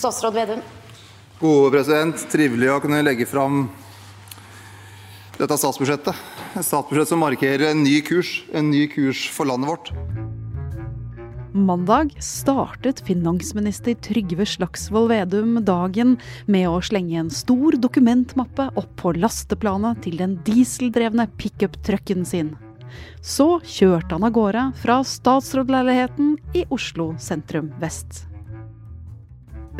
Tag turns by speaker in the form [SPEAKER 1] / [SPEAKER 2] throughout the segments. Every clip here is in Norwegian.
[SPEAKER 1] Statsråd Vedum.
[SPEAKER 2] Gode president. Trivelig å kunne legge fram dette statsbudsjettet. Et statsbudsjett som markerer en ny kurs. En ny kurs for landet vårt.
[SPEAKER 3] Mandag startet finansminister Trygve Slagsvold Vedum dagen med å slenge en stor dokumentmappe opp på lasteplanet til den dieseldrevne pickup-trucken sin. Så kjørte han av gårde fra statsrådleiligheten i Oslo sentrum vest.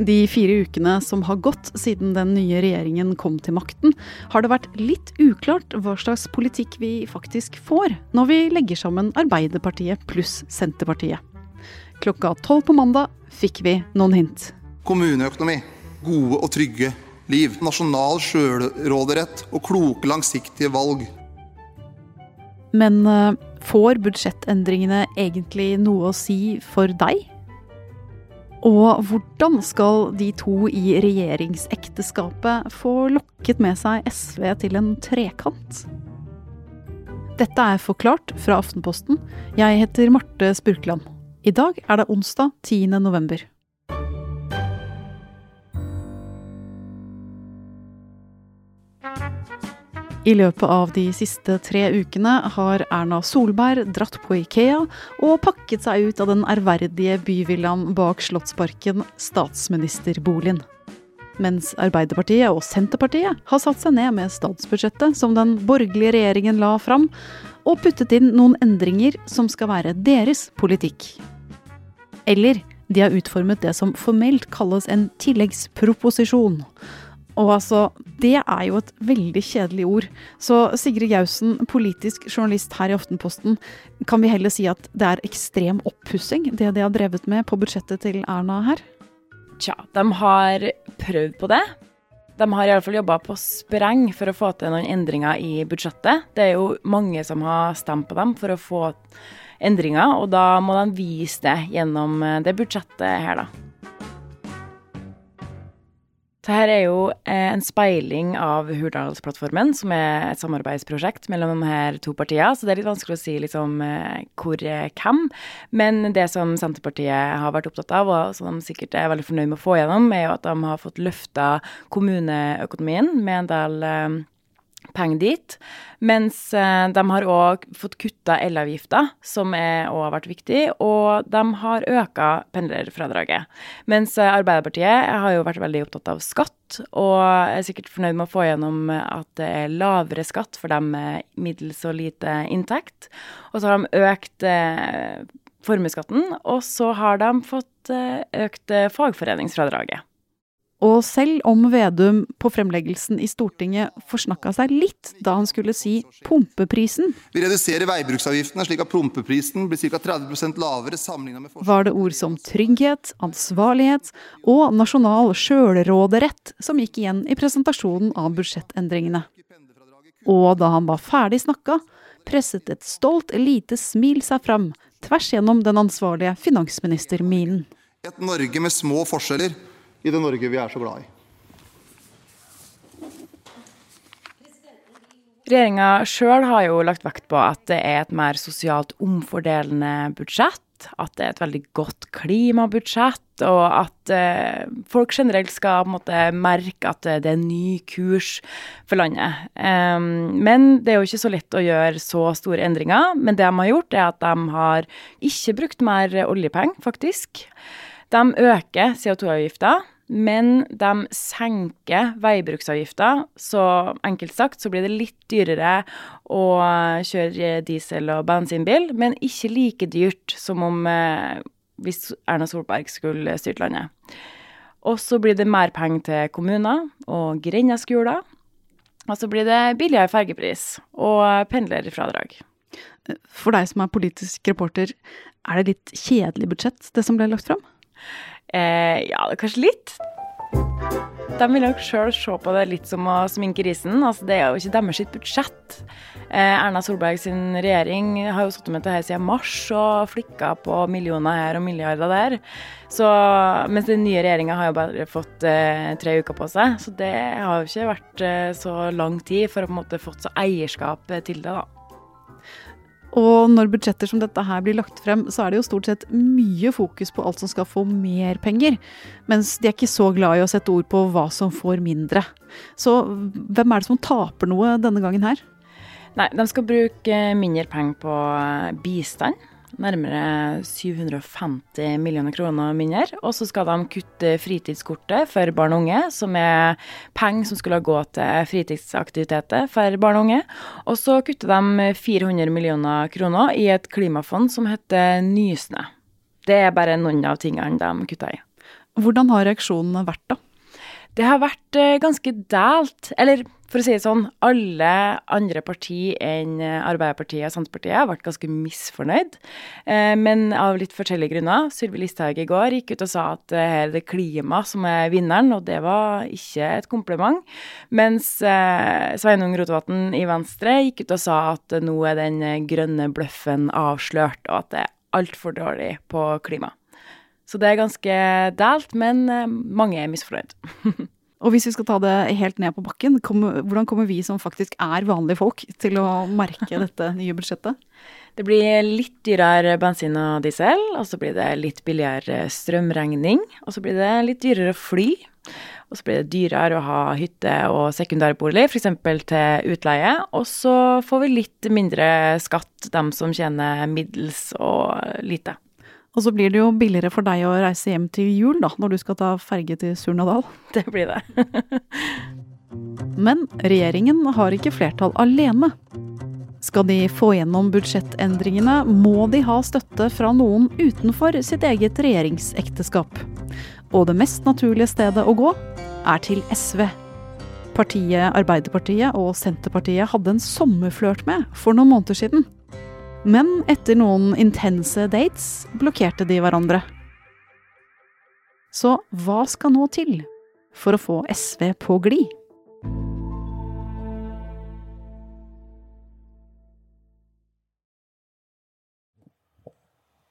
[SPEAKER 3] De fire ukene som har gått siden den nye regjeringen kom til makten, har det vært litt uklart hva slags politikk vi faktisk får når vi legger sammen Arbeiderpartiet pluss Senterpartiet. Klokka tolv på mandag fikk vi noen hint.
[SPEAKER 2] Kommuneøkonomi. Gode og trygge liv. Nasjonal sjølråderett og kloke, langsiktige valg.
[SPEAKER 3] Men uh, får budsjettendringene egentlig noe å si for deg? Og hvordan skal de to i regjeringsekteskapet få lokket med seg SV til en trekant? Dette er Forklart fra Aftenposten. Jeg heter Marte Spurkland. I dag er det onsdag 10. november. I løpet av de siste tre ukene har Erna Solberg dratt på Ikea og pakket seg ut av den ærverdige byvillaen bak Slottsparken, statsministerboligen. Mens Arbeiderpartiet og Senterpartiet har satt seg ned med statsbudsjettet som den borgerlige regjeringen la fram, og puttet inn noen endringer som skal være deres politikk. Eller de har utformet det som formelt kalles en tilleggsproposisjon. Og altså, det er jo et veldig kjedelig ord. Så Sigrid Gausen, politisk journalist her i Aftenposten, kan vi heller si at det er ekstrem oppussing, det de har drevet med på budsjettet til Erna her?
[SPEAKER 4] Tja, de har prøvd på det. De har iallfall jobba på spreng for å få til noen endringer i budsjettet. Det er jo mange som har stemt på dem for å få endringer, og da må de vise det gjennom det budsjettet her, da. Dette er jo eh, en speiling av Hurdalsplattformen, som er et samarbeidsprosjekt mellom de her to partiene. Så det er litt vanskelig å si liksom, eh, hvor hvem. Men det som Senterpartiet har vært opptatt av, og som de sikkert er veldig fornøyd med å få gjennom, er jo at de har fått løfta kommuneøkonomien med en del eh, penger dit. Mens eh, de har òg fått kutta elavgifta, som òg har vært viktig, og de har øka pendlerfradraget. Mens eh, Arbeiderpartiet har jo vært veldig opptatt av skatt, og er sikkert fornøyd med å få gjennom at det er lavere skatt for dem med middels og lite inntekt. Og så har de økt eh, formuesskatten, og så har de fått økt fagforeningsfradraget.
[SPEAKER 3] Og selv om Vedum på fremleggelsen i Stortinget forsnakka seg litt da han skulle si pumpeprisen
[SPEAKER 2] Vi reduserer veibruksavgiftene slik at pumpeprisen blir ca. 30 lavere sammenlignet med
[SPEAKER 3] Var det ord som trygghet, ansvarlighet og nasjonal sjølråderett som gikk igjen i presentasjonen av budsjettendringene. Og da han var ferdig snakka, presset et stolt lite smil seg fram tvers gjennom den ansvarlige finansministerminen.
[SPEAKER 2] Et Norge med små forskjeller i det Norge vi er så glad i.
[SPEAKER 4] Regjeringa sjøl har jo lagt vekt på at det er et mer sosialt omfordelende budsjett. At det er et veldig godt klimabudsjett, og at eh, folk generelt skal måte merke at det er en ny kurs for landet. Um, men det er jo ikke så lett å gjøre så store endringer. Men det de har gjort, er at de har ikke brukt mer oljepenger, faktisk. De øker CO2-avgifta, men de senker veibruksavgifta. Så enkelt sagt så blir det litt dyrere å kjøre diesel- og bensinbil, men ikke like dyrt som om eh, hvis Erna Solberg skulle styrt landet. Og så blir det mer penger til kommuner og grendeskoler. Og så blir det billigere fergepris og pendlerfradrag.
[SPEAKER 3] For deg som er politisk reporter, er det litt kjedelig budsjett, det som ble lagt fram?
[SPEAKER 4] Eh, ja, kanskje litt. De vil nok sjøl se på det litt som å sminke risen. Altså, det er jo ikke deres budsjett. Eh, Erna Solberg sin regjering har jo sittet med dette siden mars og flikka på millioner her og milliarder der. Så, mens den nye regjeringa har jo bare fått eh, tre uker på seg. Så det har jo ikke vært eh, så lang tid for å på en måte fått så eierskap til det, da.
[SPEAKER 3] Og når budsjetter som dette her blir lagt frem, så er det jo stort sett mye fokus på alt som skal få mer penger. Mens de er ikke så glad i å sette ord på hva som får mindre. Så hvem er det som taper noe denne gangen her?
[SPEAKER 4] Nei, de skal bruke mindre penger på bistand nærmere 750 millioner kroner mindre. Og så skal de kutte fritidskortet for barn og unge, som er penger som skulle gå til fritidsaktiviteter for barn og unge. Og så kutter de 400 millioner kroner i et klimafond som heter Nysnø. Det er bare noen av tingene de kutter i.
[SPEAKER 3] Hvordan har reaksjonene vært, da?
[SPEAKER 4] Det har vært eh, ganske delt. Eller for å si det sånn, alle andre partier enn Arbeiderpartiet og Senterpartiet har vært ganske misfornøyd, eh, men av litt forskjellige grunner. Sylvi Listhaug i går gikk ut og sa at her er det klima som er vinneren, og det var ikke et kompliment. Mens eh, Sveinung Rotevatn i Venstre gikk ut og sa at nå er den grønne bløffen avslørt, og at det er altfor dårlig på klima. Så det er ganske delt, men eh, mange er misfornøyd.
[SPEAKER 3] Og hvis vi skal ta det helt ned på bakken, hvordan kommer vi som faktisk er vanlige folk til å merke dette nye budsjettet?
[SPEAKER 4] Det blir litt dyrere bensin og diesel, og så blir det litt billigere strømregning. Og så blir det litt dyrere fly. Og så blir det dyrere å ha hytte og sekundærbolig, f.eks. til utleie. Og så får vi litt mindre skatt, dem som tjener middels og lite.
[SPEAKER 3] Og så blir det jo billigere for deg å reise hjem til jul, da, når du skal ta ferge til Surnadal.
[SPEAKER 4] Det blir det.
[SPEAKER 3] Men regjeringen har ikke flertall alene. Skal de få gjennom budsjettendringene, må de ha støtte fra noen utenfor sitt eget regjeringsekteskap. Og det mest naturlige stedet å gå er til SV. Partiet Arbeiderpartiet og Senterpartiet hadde en sommerflørt med for noen måneder siden. Men etter noen intense dates blokkerte de hverandre. Så hva skal nå til for å få SV på glid?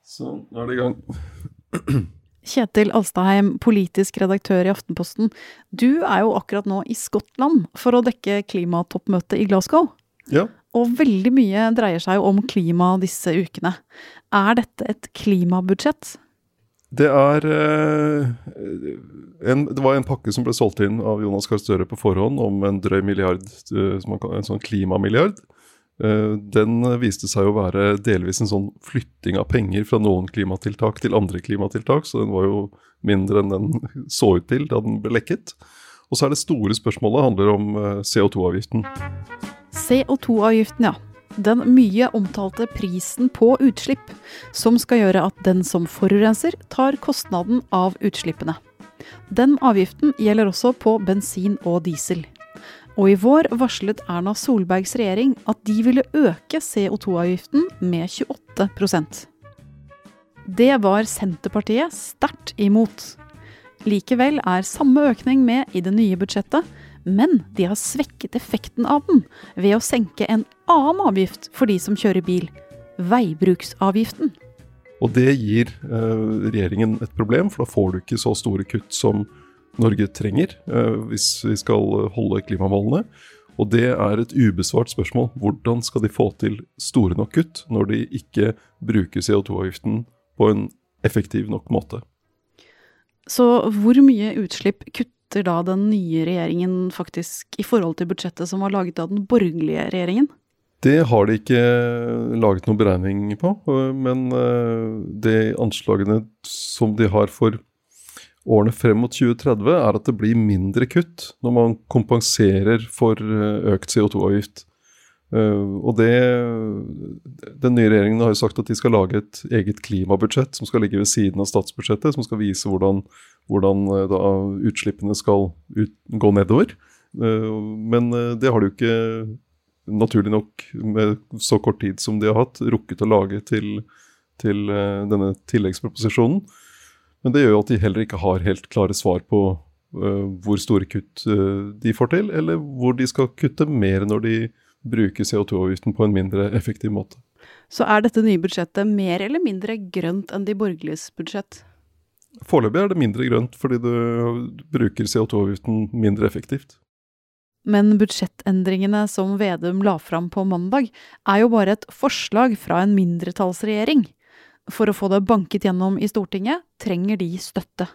[SPEAKER 1] Sånn, nå er det i gang.
[SPEAKER 3] Kjetil Alstaheim, politisk redaktør i Aftenposten. Du er jo akkurat nå i Skottland for å dekke klimatoppmøtet i Glasgow.
[SPEAKER 1] Ja.
[SPEAKER 3] Og veldig mye dreier seg jo om klima disse ukene. Er dette et klimabudsjett?
[SPEAKER 1] Det er eh, en, Det var en pakke som ble solgt inn av Jonas Gahr Støre på forhånd om en drøy milliard, eh, en sånn klimamilliard. Eh, den viste seg å være delvis en sånn flytting av penger fra noen klimatiltak til andre klimatiltak, så den var jo mindre enn den så ut til da den ble lekket. Og så er det store spørsmålet handler om CO2-avgiften.
[SPEAKER 3] CO2-avgiften, ja. Den mye omtalte prisen på utslipp, som skal gjøre at den som forurenser, tar kostnaden av utslippene. Den avgiften gjelder også på bensin og diesel. Og i vår varslet Erna Solbergs regjering at de ville øke CO2-avgiften med 28% Det var Senterpartiet sterkt imot. Likevel er samme økning med i det nye budsjettet, men de har svekket effekten av den ved å senke en annen avgift for de som kjører bil, veibruksavgiften.
[SPEAKER 1] Og det gir eh, regjeringen et problem, for da får du ikke så store kutt som Norge trenger eh, hvis vi skal holde klimamålene. Og det er et ubesvart spørsmål. Hvordan skal de få til store nok kutt når de ikke bruker CO2-avgiften på en effektiv nok måte?
[SPEAKER 3] Så hvor mye utslipp kutter kutter da den nye regjeringen faktisk i forhold til budsjettet som var laget av den borgerlige regjeringen?
[SPEAKER 1] Det har de ikke laget noen beregning på, men eh, de anslagene som de har for årene frem mot 2030, er at det blir mindre kutt når man kompenserer for eh, økt CO2-avgift. Uh, og det, Den nye regjeringen har jo sagt at de skal lage et eget klimabudsjett som skal ligge ved siden av statsbudsjettet, som skal vise hvordan, hvordan uh, da, utslippene skal ut, gå nedover. Uh, men det har de jo ikke, naturlig nok, med så kort tid som de har hatt, rukket å lage til, til denne tilleggsproposisjonen. Men det gjør jo at de heller ikke har helt klare svar på hvor store kutt de får til, eller hvor de skal kutte mer når de bruke CO2-avgiften på en mindre effektiv måte.
[SPEAKER 3] Så er dette nye budsjettet mer eller mindre grønt enn de borgerliges budsjett?
[SPEAKER 1] Foreløpig er det mindre grønt fordi du bruker CO2-avgiften mindre effektivt.
[SPEAKER 3] Men budsjettendringene som Vedum la fram på mandag, er jo bare et forslag fra en mindretallsregjering. For å få det banket gjennom i Stortinget trenger de støtte.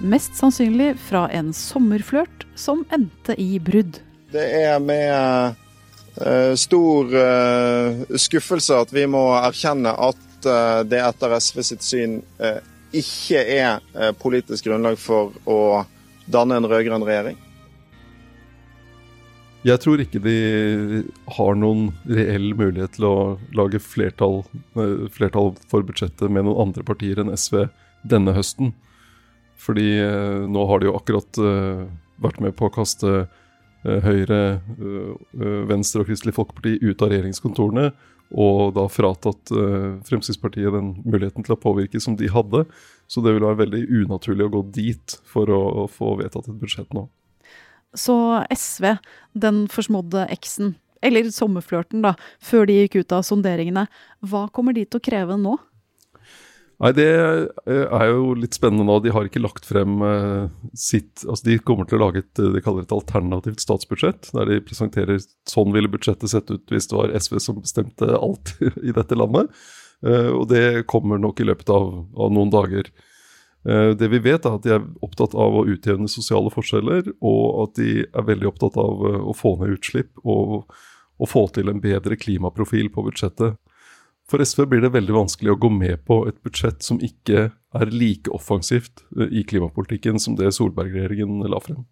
[SPEAKER 3] Mest sannsynlig fra en sommerflørt som endte i brudd.
[SPEAKER 5] Det er med uh, stor uh, skuffelse at vi må erkjenne at uh, det etter SV sitt syn ikke er politisk grunnlag for å danne en rød-grønn regjering.
[SPEAKER 1] Jeg tror ikke de har noen reell mulighet til å lage flertall, eh, flertall, for budsjettet med noen andre partier enn SV denne høsten. Fordi eh, nå har de jo akkurat vært med på å kaste Høyre, uh, Venstre og Kristelig Folkeparti ut av regjeringskontorene. Og da fratatt Fremskrittspartiet den muligheten til å påvirke som de hadde. Så det ville være veldig unaturlig å gå dit for å få vedtatt et budsjett nå.
[SPEAKER 3] Så SV, den forsmådde eksen, eller sommerflørten, da, før de gikk ut av sonderingene, hva kommer de til å kreve nå?
[SPEAKER 1] Nei, Det er jo litt spennende nå. De har ikke lagt frem uh, sitt altså De kommer til å lage et de kaller et alternativt statsbudsjett, der de presenterer sånn ville budsjettet sett ut hvis det var SV som bestemte alt i dette landet. Og det kommer nok i løpet av, av noen dager. Eh, det vi vet, er at de er opptatt av å utjevne sosiale forskjeller, og at de er veldig opptatt av eh, å få ned utslipp og, og få til en bedre klimaprofil på budsjettet. For SV blir det veldig vanskelig å gå med på et budsjett som ikke er like offensivt eh, i klimapolitikken som det Solberg-regjeringen la frem.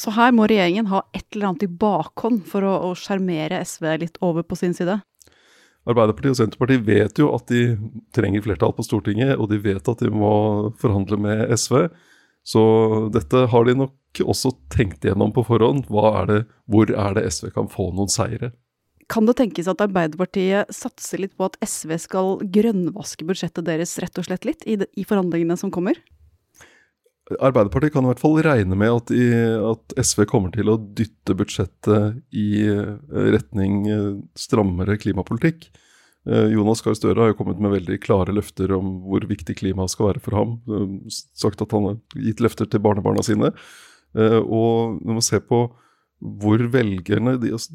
[SPEAKER 3] Så her må regjeringen ha et eller annet i bakhånd for å sjarmere SV litt over på sin side?
[SPEAKER 1] Arbeiderpartiet og Senterpartiet vet jo at de trenger flertall på Stortinget, og de vet at de må forhandle med SV. Så dette har de nok også tenkt gjennom på forhånd. Er det, hvor er det SV kan få noen seire?
[SPEAKER 3] Kan det tenkes at Arbeiderpartiet satser litt på at SV skal grønnvaske budsjettet deres rett og slett litt i, de, i forhandlingene som kommer?
[SPEAKER 1] Arbeiderpartiet kan i hvert fall regne med at, i, at, SV kommer til å dytte budsjettet i eh, retning eh, strammere klimapolitikk. Eh, Jonas Gahr Støre har jo kommet med veldig klare løfter om hvor viktig klima skal være for ham. Sagt at han har gitt løfter til barnebarna sine. Og når man ser på hvor velgerne, de, altså,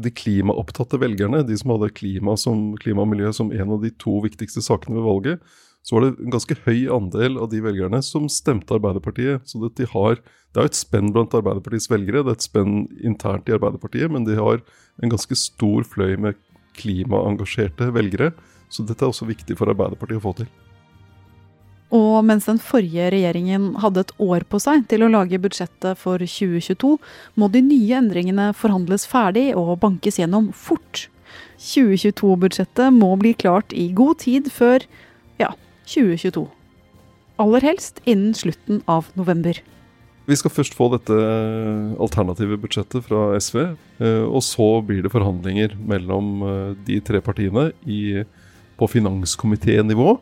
[SPEAKER 1] de klimaopptatte velgerne, de som hadde klima, som, klima og miljø som en av de to viktigste sakene ved valget, så var det en ganske høy andel av de velgerne som stemte Arbeiderpartiet. Så de har, det er et spenn blant Arbeiderpartiets velgere, det er et spenn internt i Arbeiderpartiet, men de har en ganske stor fløy med klimaengasjerte velgere. Så dette er også viktig for Arbeiderpartiet å få til.
[SPEAKER 3] Og mens den forrige regjeringen hadde et år på seg til å lage budsjettet for 2022, må de nye endringene forhandles ferdig og bankes gjennom fort. 2022-budsjettet må bli klart i god tid før ja, 2022. Aller helst innen slutten av november.
[SPEAKER 1] Vi skal først få dette alternative budsjettet fra SV. Eh, og så blir det forhandlinger mellom eh, de tre partiene i, på finanskomiténivå.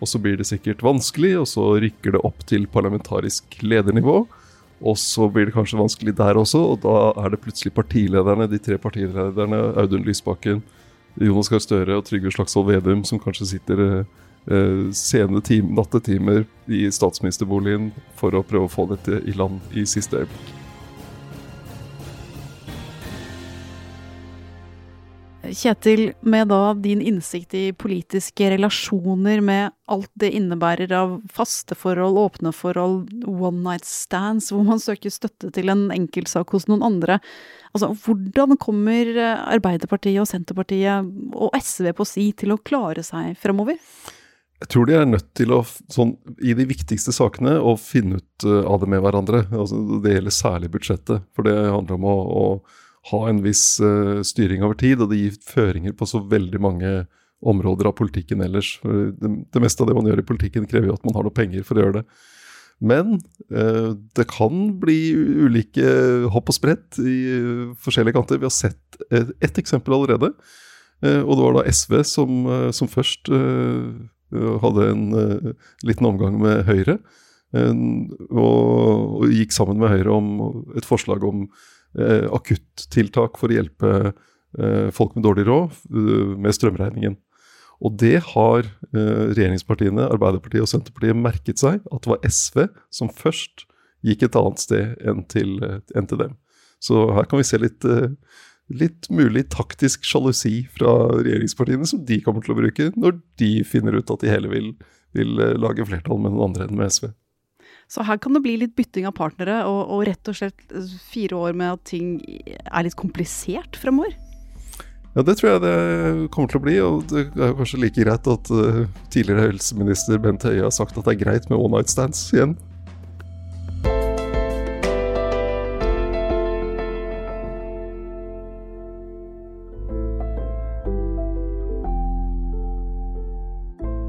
[SPEAKER 1] Og så blir det sikkert vanskelig, og så rykker det opp til parlamentarisk ledernivå. Og så blir det kanskje vanskelig der også, og da er det plutselig partilederne, de tre partilederne, Audun Lysbakken, Jonas Gahr Støre og Trygve Slagsvold Vedum, som kanskje sitter eh, sene time, nattetimer i statsministerboligen for å prøve å få dette i land i siste øyeblikk.
[SPEAKER 3] Kjetil, med da din innsikt i politiske relasjoner, med alt det innebærer av faste forhold, åpne forhold, one night stands, hvor man søker støtte til en enkeltsak hos noen andre. Altså, hvordan kommer Arbeiderpartiet og Senterpartiet og SV på si til å klare seg fremover?
[SPEAKER 1] Jeg tror de er nødt til å, sånn, i de viktigste sakene, å finne ut uh, av det med hverandre. Altså, det gjelder særlig budsjettet. For det handler om å, å ha en viss uh, styring over tid, og det gir føringer på så veldig mange områder av politikken ellers. Det, det, meste av det man gjør i politikken, krever jo at man har noe penger for å gjøre det. Men uh, det kan bli ulike hopp og sprett i forskjellige kanter. Vi har sett ett et eksempel allerede. og det var da SV som, som først hadde en uh, liten omgang med Høyre. Og, og, gikk sammen med Høyre om et forslag om uh, akuttiltak for å hjelpe eh, folk med dårlig råd med strømregningen. Og det har regjeringspartiene, Arbeiderpartiet og Senterpartiet merket seg. At det var SV som først gikk et annet sted enn til, enn til dem. Så her kan vi se litt, litt mulig taktisk sjalusi fra regjeringspartiene som de kommer til å bruke når de finner ut at de heller vil, vil lage flertall med noen andre enn med SV.
[SPEAKER 3] Så her kan det bli litt bytting av partnere, og, og rett og slett fire år med at ting er litt komplisert fremover?
[SPEAKER 1] Ja, det tror jeg det kommer til å bli. Og det er kanskje like greit at uh, tidligere helseminister Bent Høie har sagt at det er greit med one night stands igjen.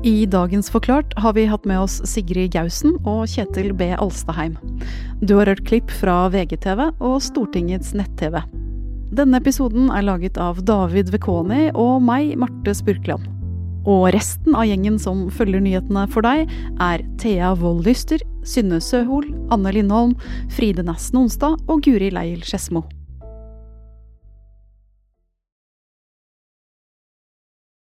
[SPEAKER 3] I dagens Forklart har vi hatt med oss Sigrid Gausen og Kjetil B. Alstaheim. Du har hørt klipp fra VGTV og Stortingets nett-TV. Denne episoden er laget av David Vekoni og meg, Marte Spurkland. Og resten av gjengen som følger nyhetene for deg, er Thea Wold Lyster, Synne Søhol, Anne Lindholm, Fride Næss Nonstad og Guri Leil Skedsmo.